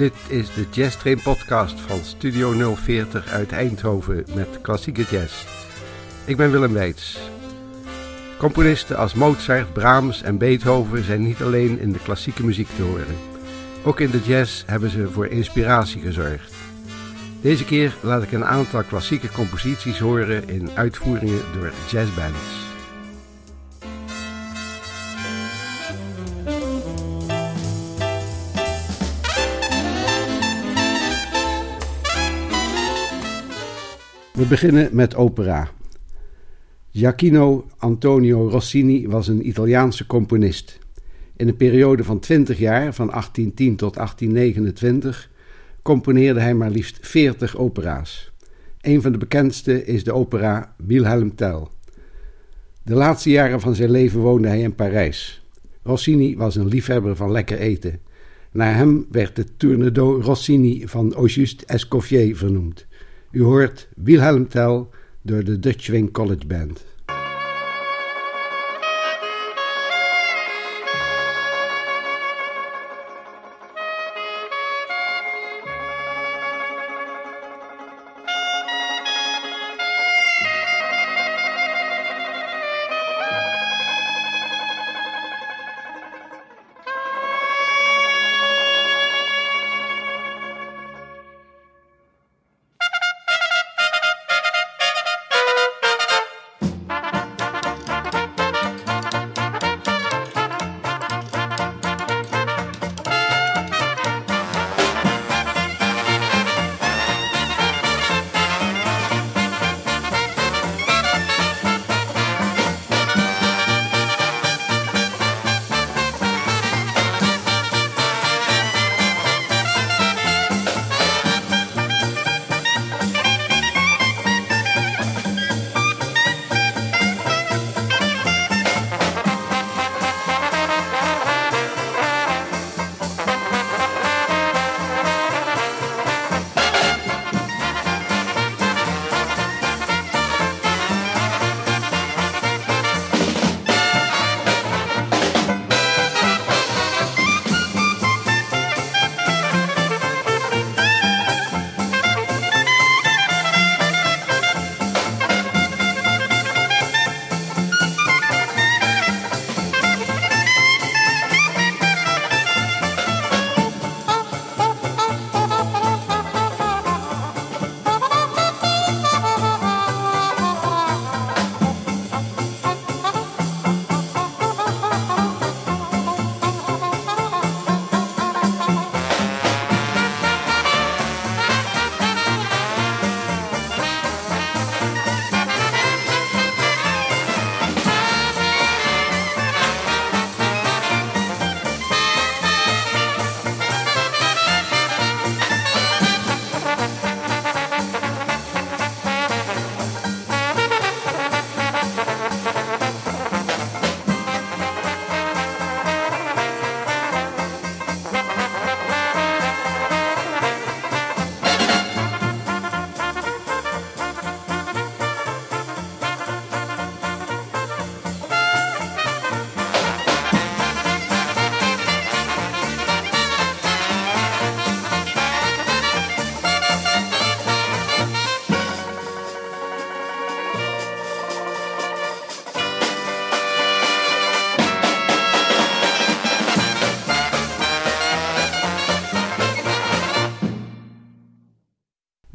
Dit is de Jazz Train podcast van Studio 040 uit Eindhoven met klassieke jazz. Ik ben Willem Weits. Componisten als Mozart, Brahms en Beethoven zijn niet alleen in de klassieke muziek te horen. Ook in de jazz hebben ze voor inspiratie gezorgd. Deze keer laat ik een aantal klassieke composities horen in uitvoeringen door jazzbands. We beginnen met opera. Giacchino Antonio Rossini was een Italiaanse componist. In een periode van 20 jaar, van 1810 tot 1829, componeerde hij maar liefst 40 opera's. Een van de bekendste is de opera Wilhelm Tell. De laatste jaren van zijn leven woonde hij in Parijs. Rossini was een liefhebber van lekker eten. Naar hem werd de Tournedo Rossini van Auguste Escoffier vernoemd. U hoort Wilhelm Tell door de Dutch Wing College Band.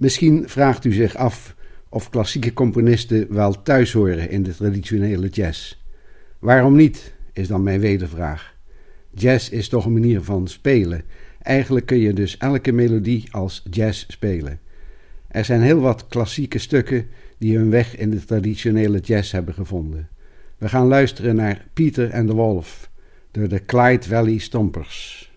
Misschien vraagt u zich af of klassieke componisten wel thuis horen in de traditionele jazz. Waarom niet, is dan mijn wedervraag. Jazz is toch een manier van spelen. Eigenlijk kun je dus elke melodie als jazz spelen. Er zijn heel wat klassieke stukken die hun weg in de traditionele jazz hebben gevonden. We gaan luisteren naar Peter and the Wolf door de Clyde Valley Stompers.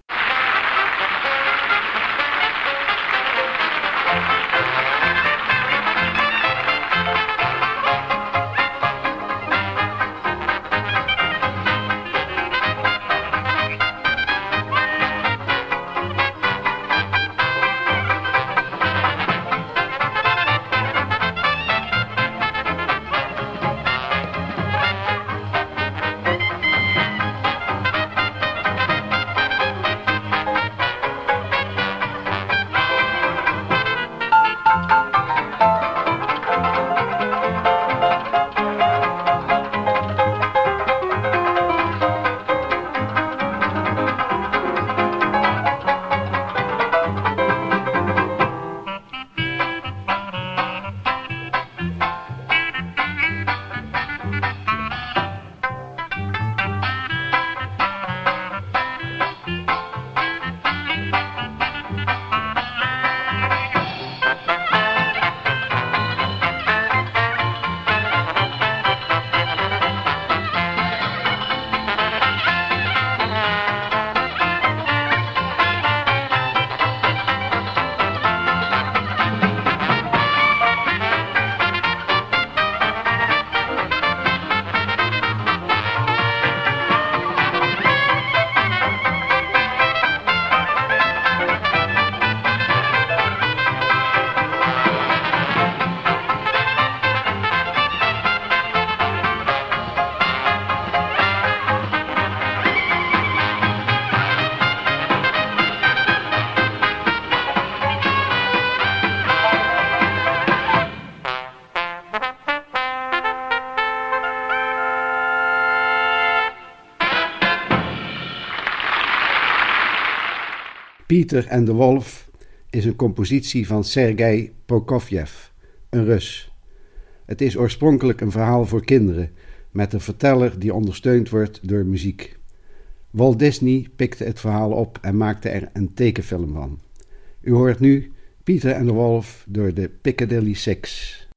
Pieter en de Wolf is een compositie van Sergei Prokofjev, een Rus. Het is oorspronkelijk een verhaal voor kinderen, met een verteller die ondersteund wordt door muziek. Walt Disney pikte het verhaal op en maakte er een tekenfilm van. U hoort nu Pieter en de Wolf door de Piccadilly Six.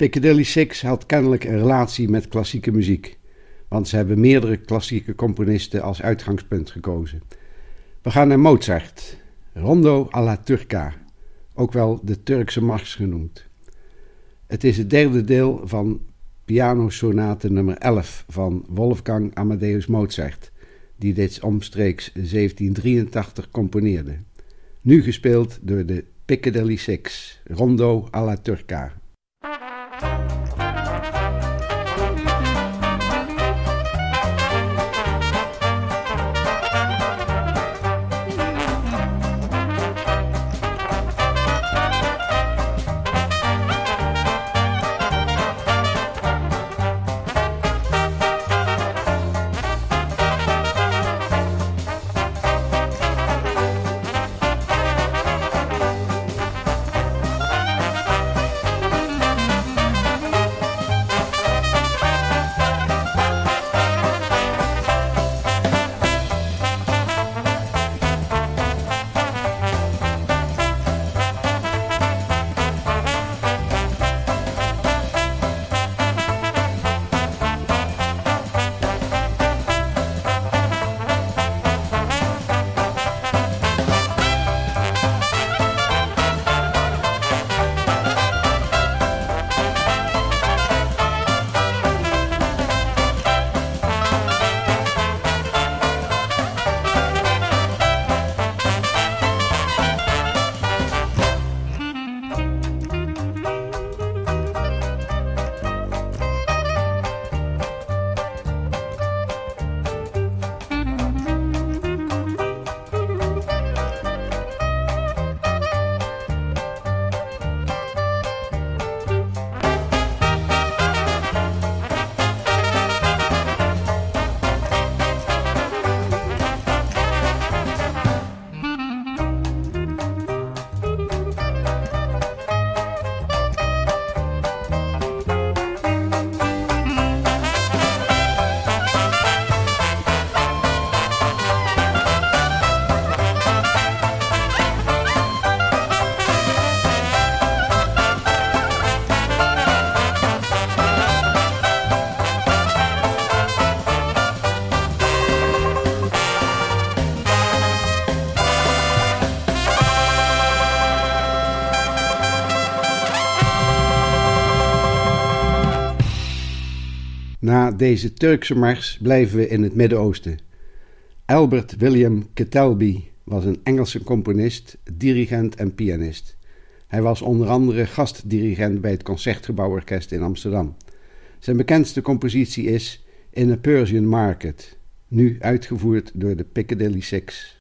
Piccadilly Six had kennelijk een relatie met klassieke muziek, want ze hebben meerdere klassieke componisten als uitgangspunt gekozen. We gaan naar Mozart, Rondo alla Turca, ook wel de Turkse mars genoemd. Het is het derde deel van pianosonate nummer 11 van Wolfgang Amadeus Mozart, die dit omstreeks 1783 componeerde. Nu gespeeld door de Piccadilly Six, Rondo alla Turca. Deze Turkse mars blijven we in het Midden-Oosten. Albert William Ketelby was een Engelse componist, dirigent en pianist. Hij was onder andere gastdirigent bij het Concertgebouworkest in Amsterdam. Zijn bekendste compositie is In a Persian Market, nu uitgevoerd door de Piccadilly Six.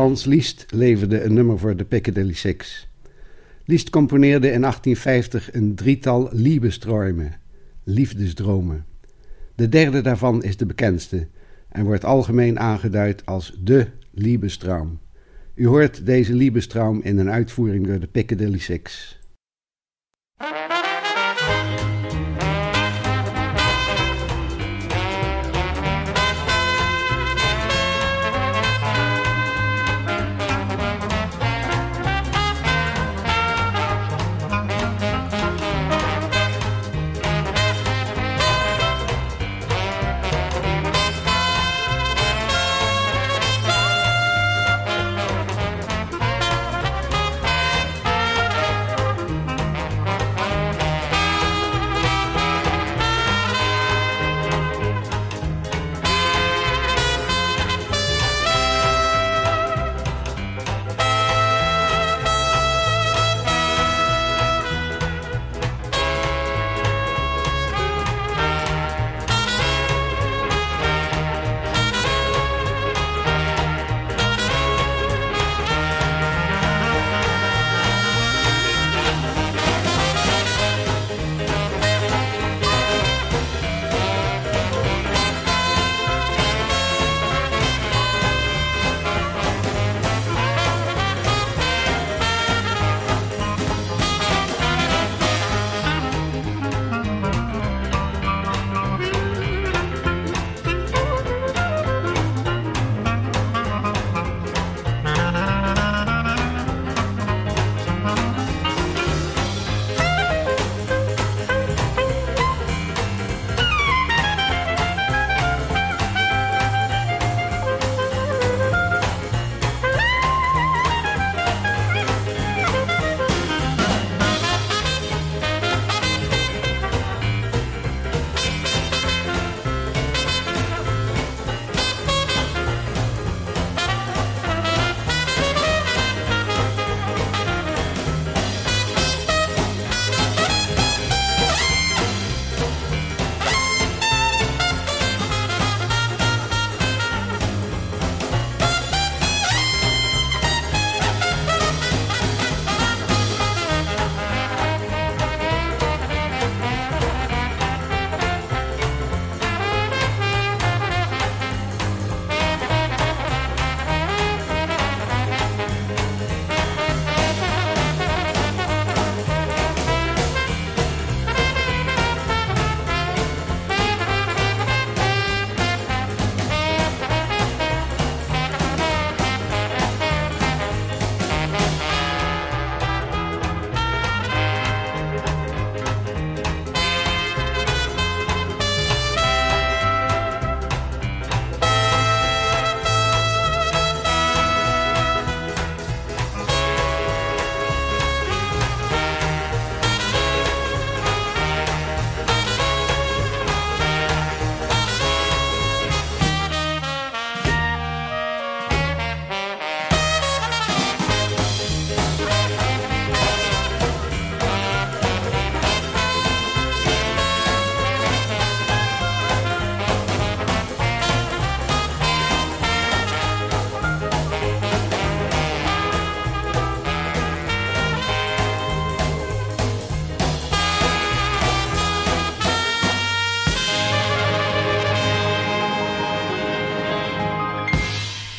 Frans Liszt leverde een nummer voor de Piccadilly Six. Liszt componeerde in 1850 een drietal Liebesträume, liefdesdromen. De derde daarvan is de bekendste en wordt algemeen aangeduid als de Liebestraum. U hoort deze Liebestraum in een uitvoering door de Piccadilly Six.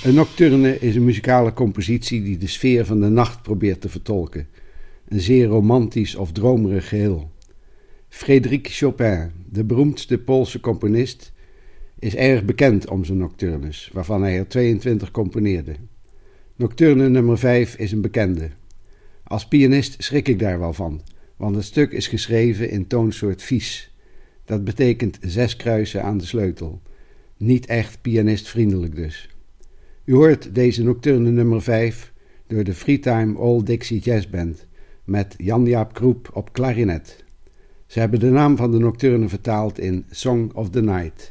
Een nocturne is een muzikale compositie die de sfeer van de nacht probeert te vertolken. Een zeer romantisch of dromerig geheel. Frédéric Chopin, de beroemdste Poolse componist, is erg bekend om zijn nocturnes, waarvan hij er 22 componeerde. Nocturne nummer 5 is een bekende. Als pianist schrik ik daar wel van, want het stuk is geschreven in toonsoort vies. Dat betekent zes kruisen aan de sleutel. Niet echt pianistvriendelijk dus. U hoort deze nocturne nummer 5 door de Freetime All Dixie Jazz Band met Jan-Jaap Kroep op klarinet. Ze hebben de naam van de nocturne vertaald in Song of the Night.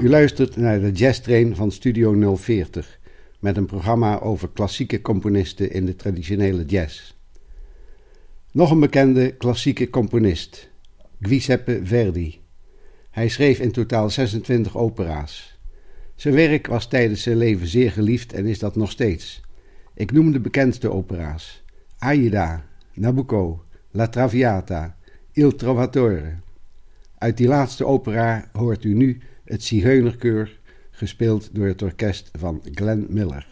U luistert naar de jazztrain van Studio 040 met een programma over klassieke componisten in de traditionele jazz. Nog een bekende klassieke componist, Giuseppe Verdi. Hij schreef in totaal 26 opera's. Zijn werk was tijdens zijn leven zeer geliefd en is dat nog steeds. Ik noem de bekendste opera's: Aida, Nabucco, La Traviata, Il Trovatore. Uit die laatste opera hoort u nu het Zigeunerkeur, gespeeld door het orkest van Glenn Miller.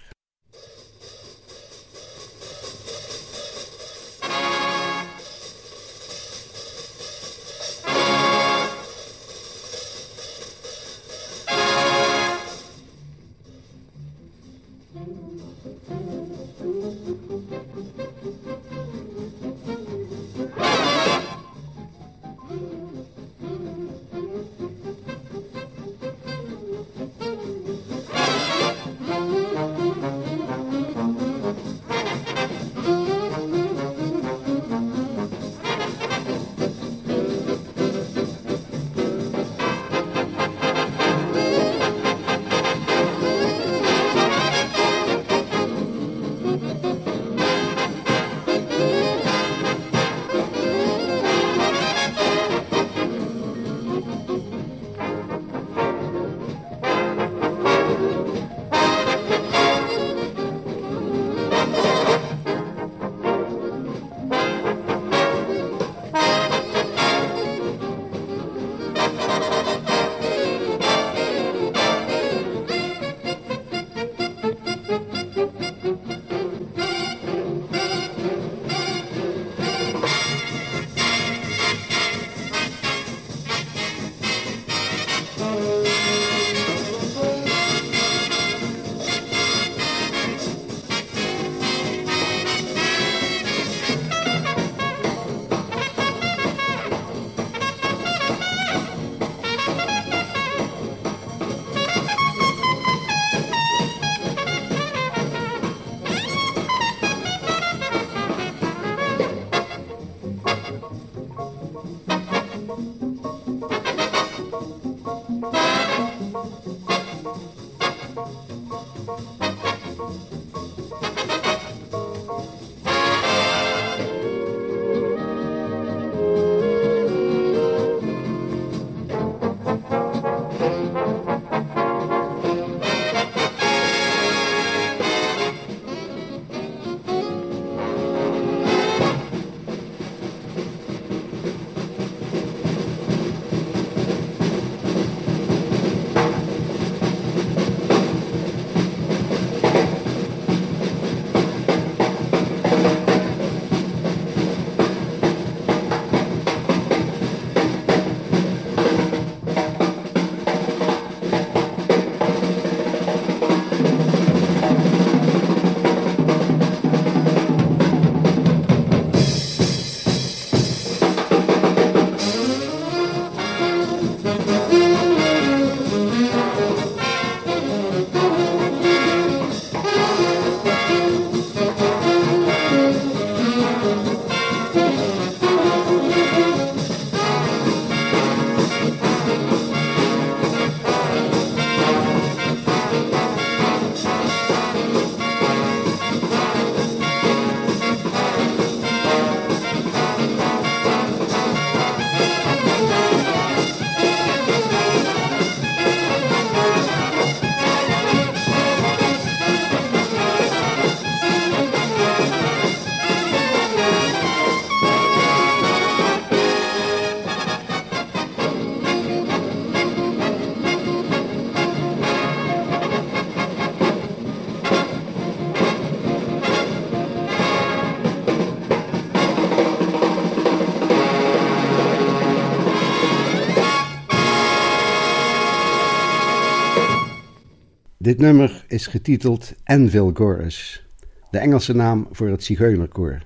Dit nummer is getiteld Anvil Chorus, de Engelse naam voor het Zigeunerkoor.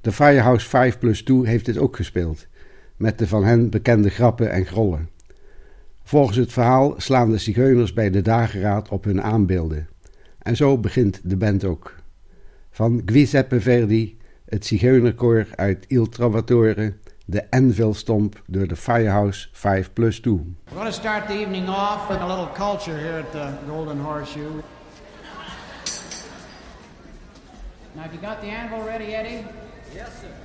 De Firehouse 5 plus 2 heeft dit ook gespeeld, met de van hen bekende grappen en grollen. Volgens het verhaal slaan de zigeuners bij de dageraad op hun aanbeelden. En zo begint de band ook. Van Giuseppe Verdi, het zigeunerkoor uit Il Trovatore, de Anvil Stomp door de Firehouse 5 Plus 2. We're going to start the evening off with a little culture here at the Golden Horseshoe. Now, have you got the anvil ready, Eddie? Yes, sir.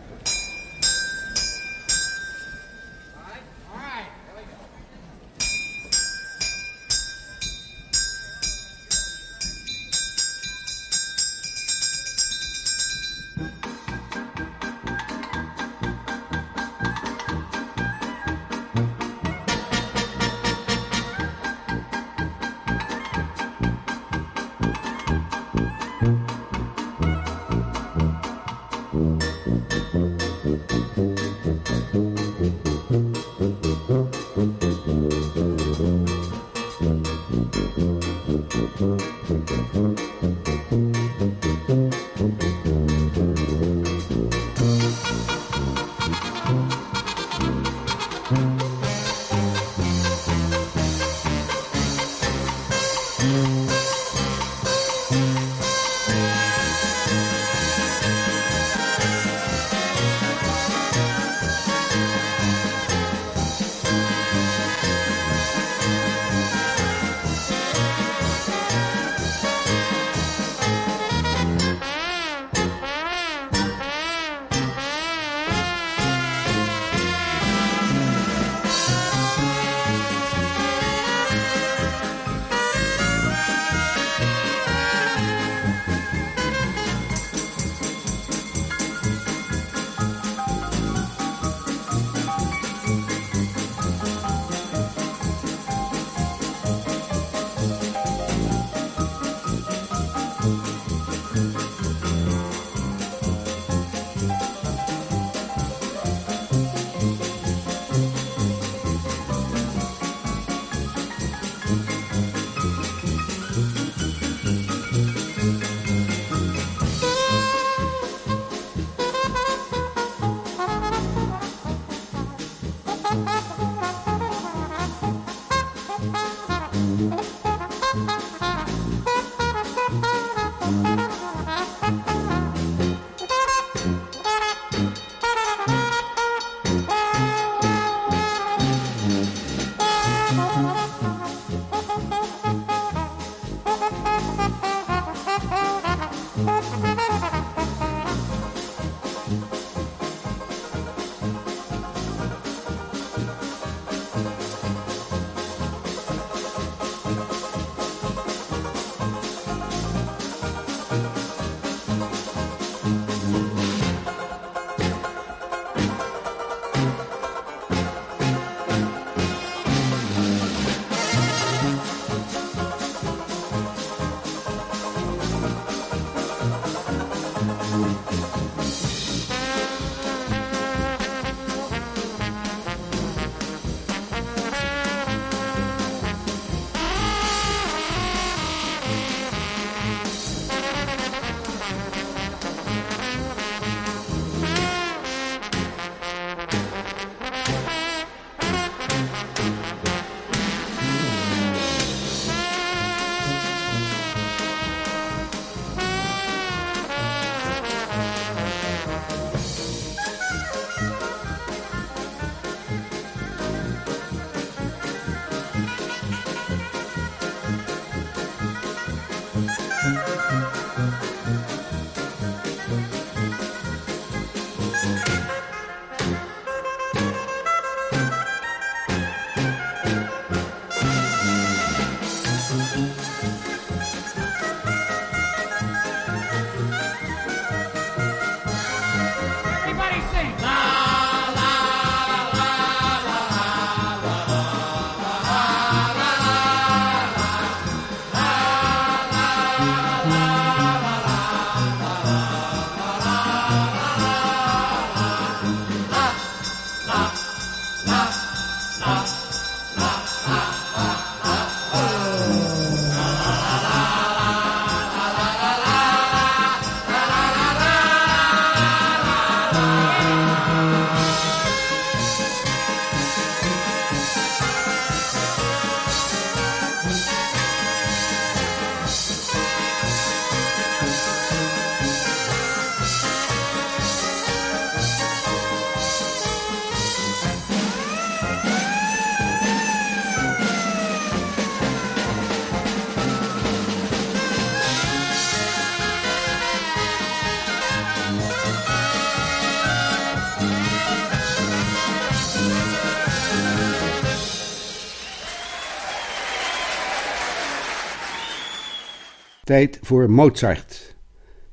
Tijd voor Mozart.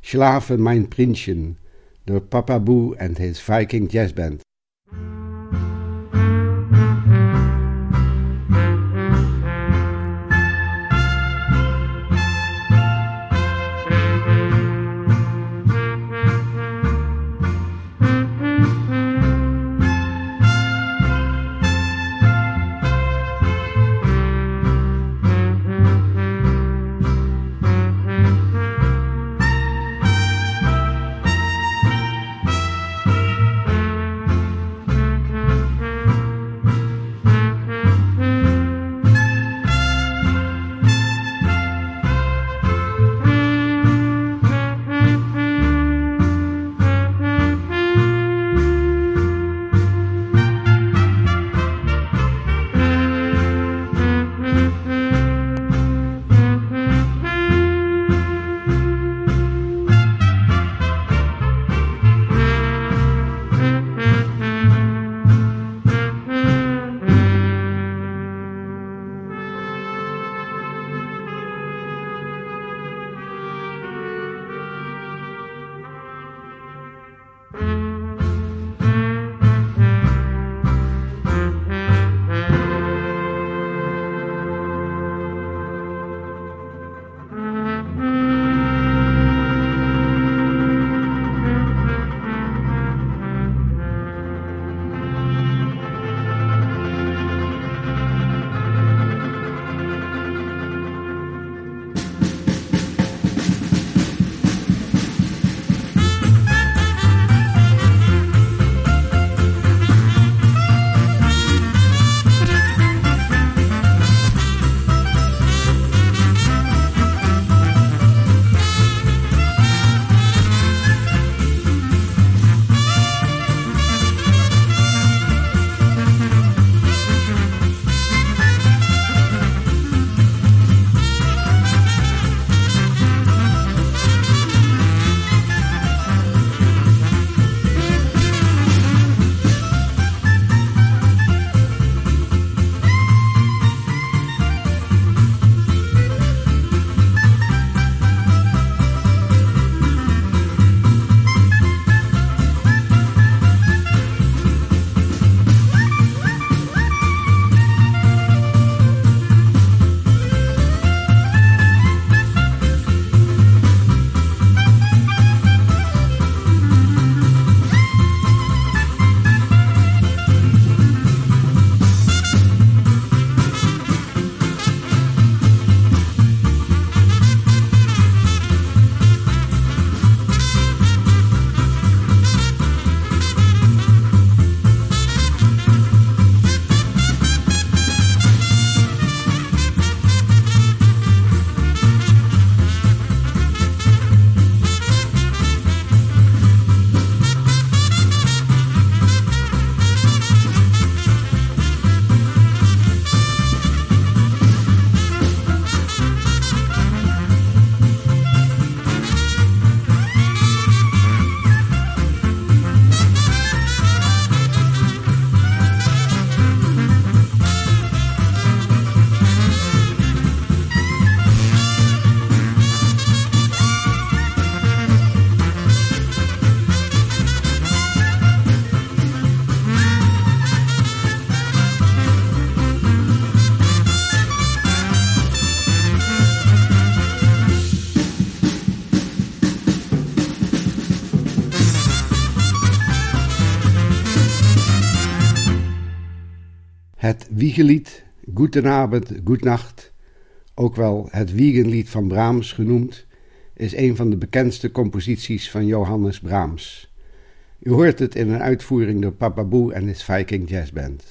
Schlafen mein Prinzchen door Papa Boo and his Viking Jazz Band. Het Wiegelied, Goedenavond, Goednacht, ook wel het Wiegenlied van Brahms genoemd, is een van de bekendste composities van Johannes Brahms. U hoort het in een uitvoering door Papa Boo en his Viking Jazz Band.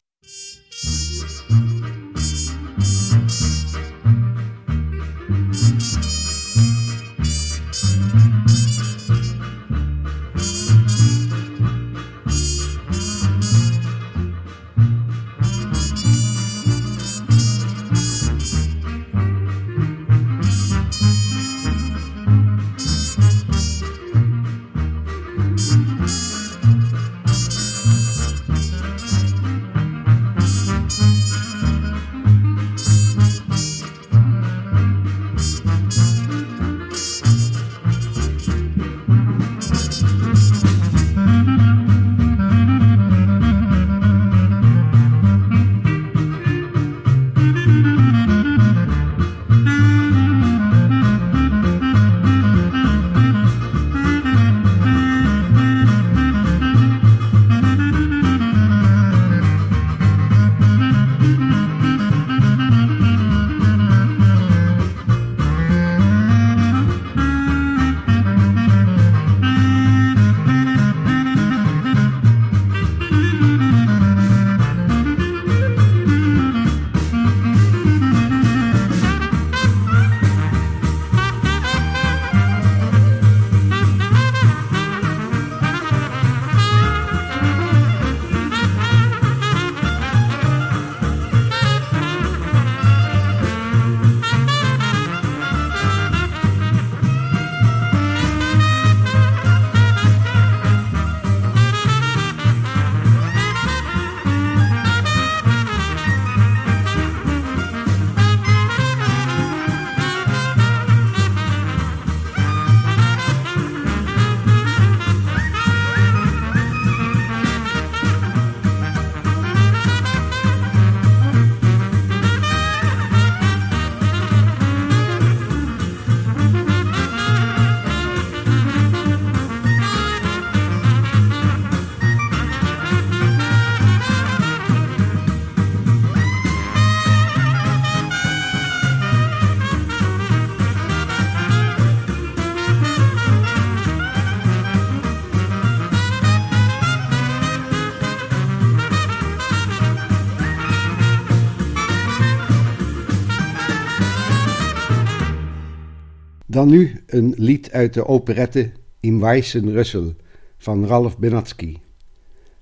Nu een lied uit de operette Im Weißen Rüssel van Ralf Benatsky.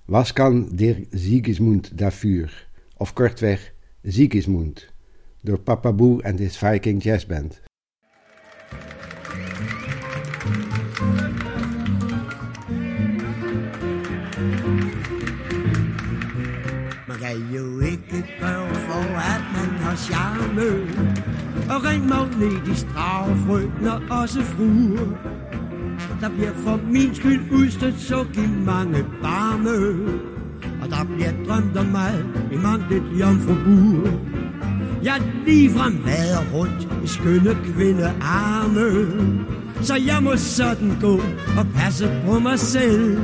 Was kan der Sigismund dafür? Of kortweg Sigismund, door Papa Boo en his Viking Jazz Band. Jo ikke gøre for, at man har charme Og rent magnetisk drager frøkner også fruer. Der bliver for min skyld udstødt så i mange barme Og der bliver drømt om mig i mange et jomfrubur. Jeg ligefrem vader rundt i skønne kvindearme. Så jeg må sådan gå og passe på mig selv.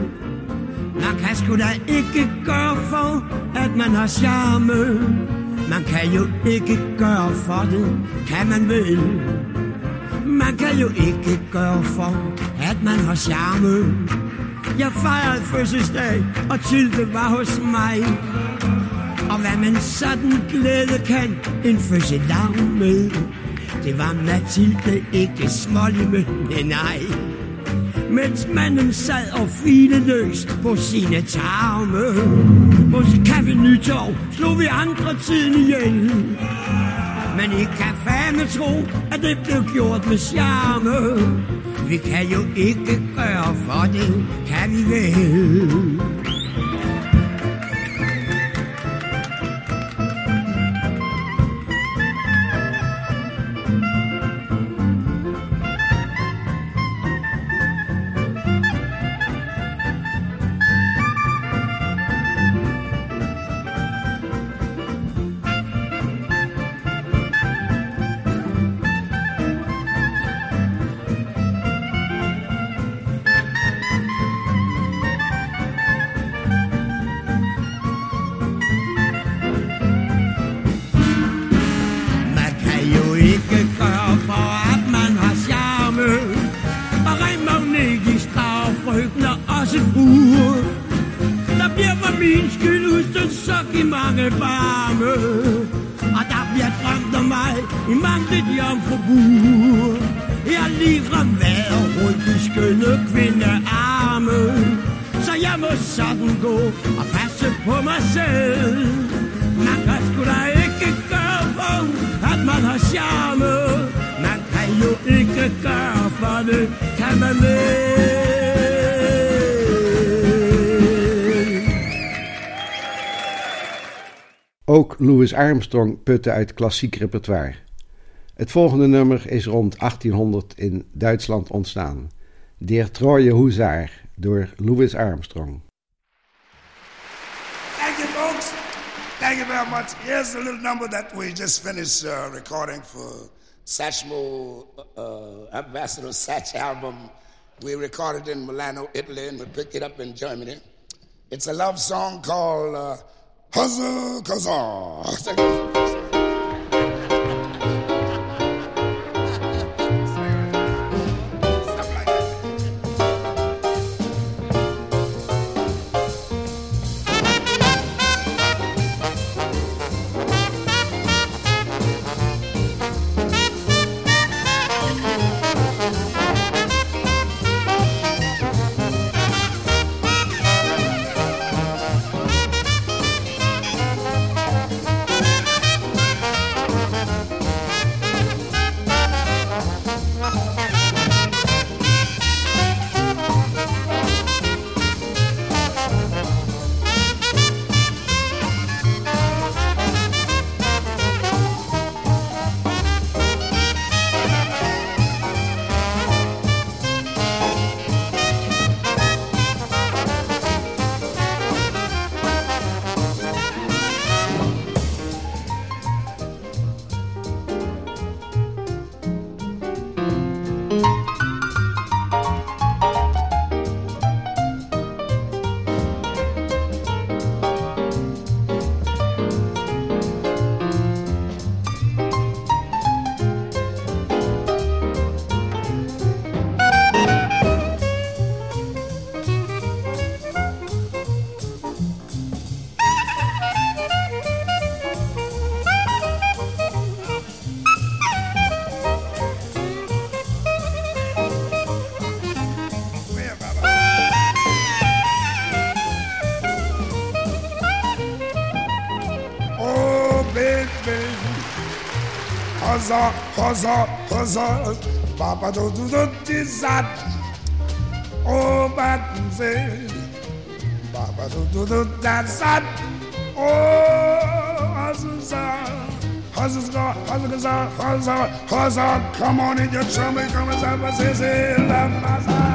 Man kan sgu da ikke gøre for, at man har charme. Man kan jo ikke gøre for det, kan man vel. Man kan jo ikke gøre for, at man har charme. Jeg fejrede fødselsdag, og Tilde var hos mig. Og hvad man sådan glæde kan en fødselag med. Det var Mathilde ikke smålig med, nej mens manden sad og løst på sine tarme. Hos Café Nytorv slog vi andre tiden ihjel. Men I kan fandme tro, at det blev gjort med charme. Vi kan jo ikke gøre for det, kan vi vel? summer Louis Armstrong putte uit klassiek repertoire. Het volgende nummer is rond 1800 in Duitsland ontstaan. Der Treue Huzaar door Louis Armstrong. Thank you, folks. Thank you very much. Here's a little number that we just finished uh, recording for Satchmo, uh, Ambassador Satch album. We recorded in Milano, Italy, and we picked it up in Germany. It's a love song called uh, Huzzah, huzzah. Huzzah, huzzah. Papa do do do dizat. Oh, Mademoiselle. Papa do do do dizat. Oh, huzzah. Huzzah, huzzah, huzzah, huzzah, come on in your trumpet, come and say, say, say,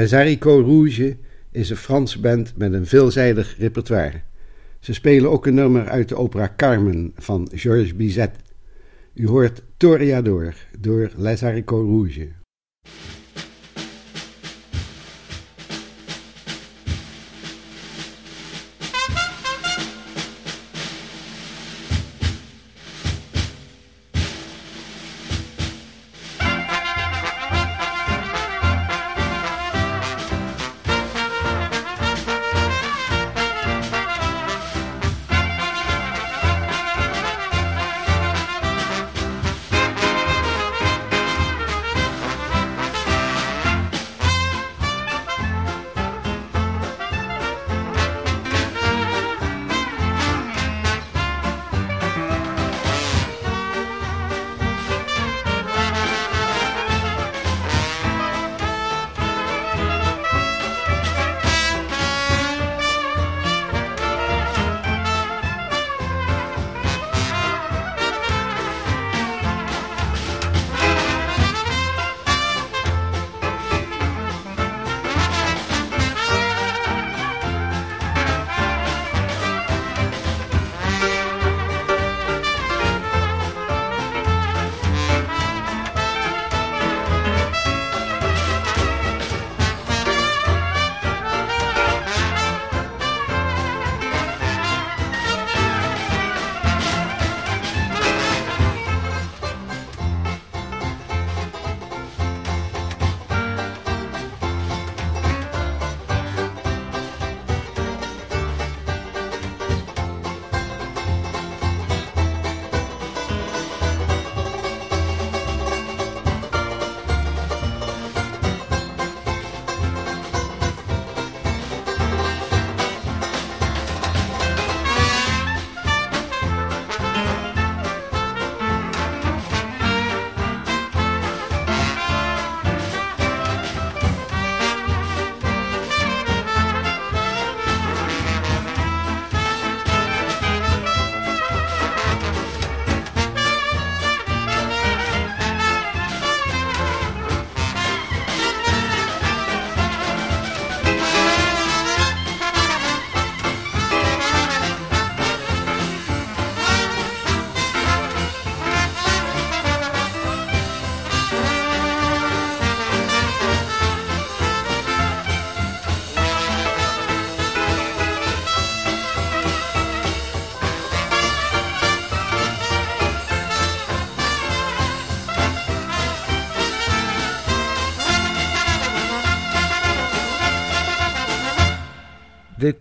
Les Rouge is een Franse band met een veelzijdig repertoire. Ze spelen ook een nummer uit de opera Carmen van Georges Bizet. U hoort Toreador door Les Haricots Rouge.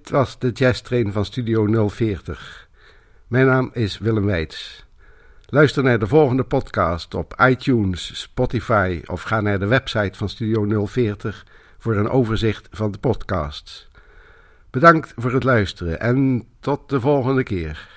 Was de Jazz Train van Studio 040. Mijn naam is Willem Weits. Luister naar de volgende podcast op iTunes, Spotify of ga naar de website van Studio 040 voor een overzicht van de podcasts. Bedankt voor het luisteren en tot de volgende keer.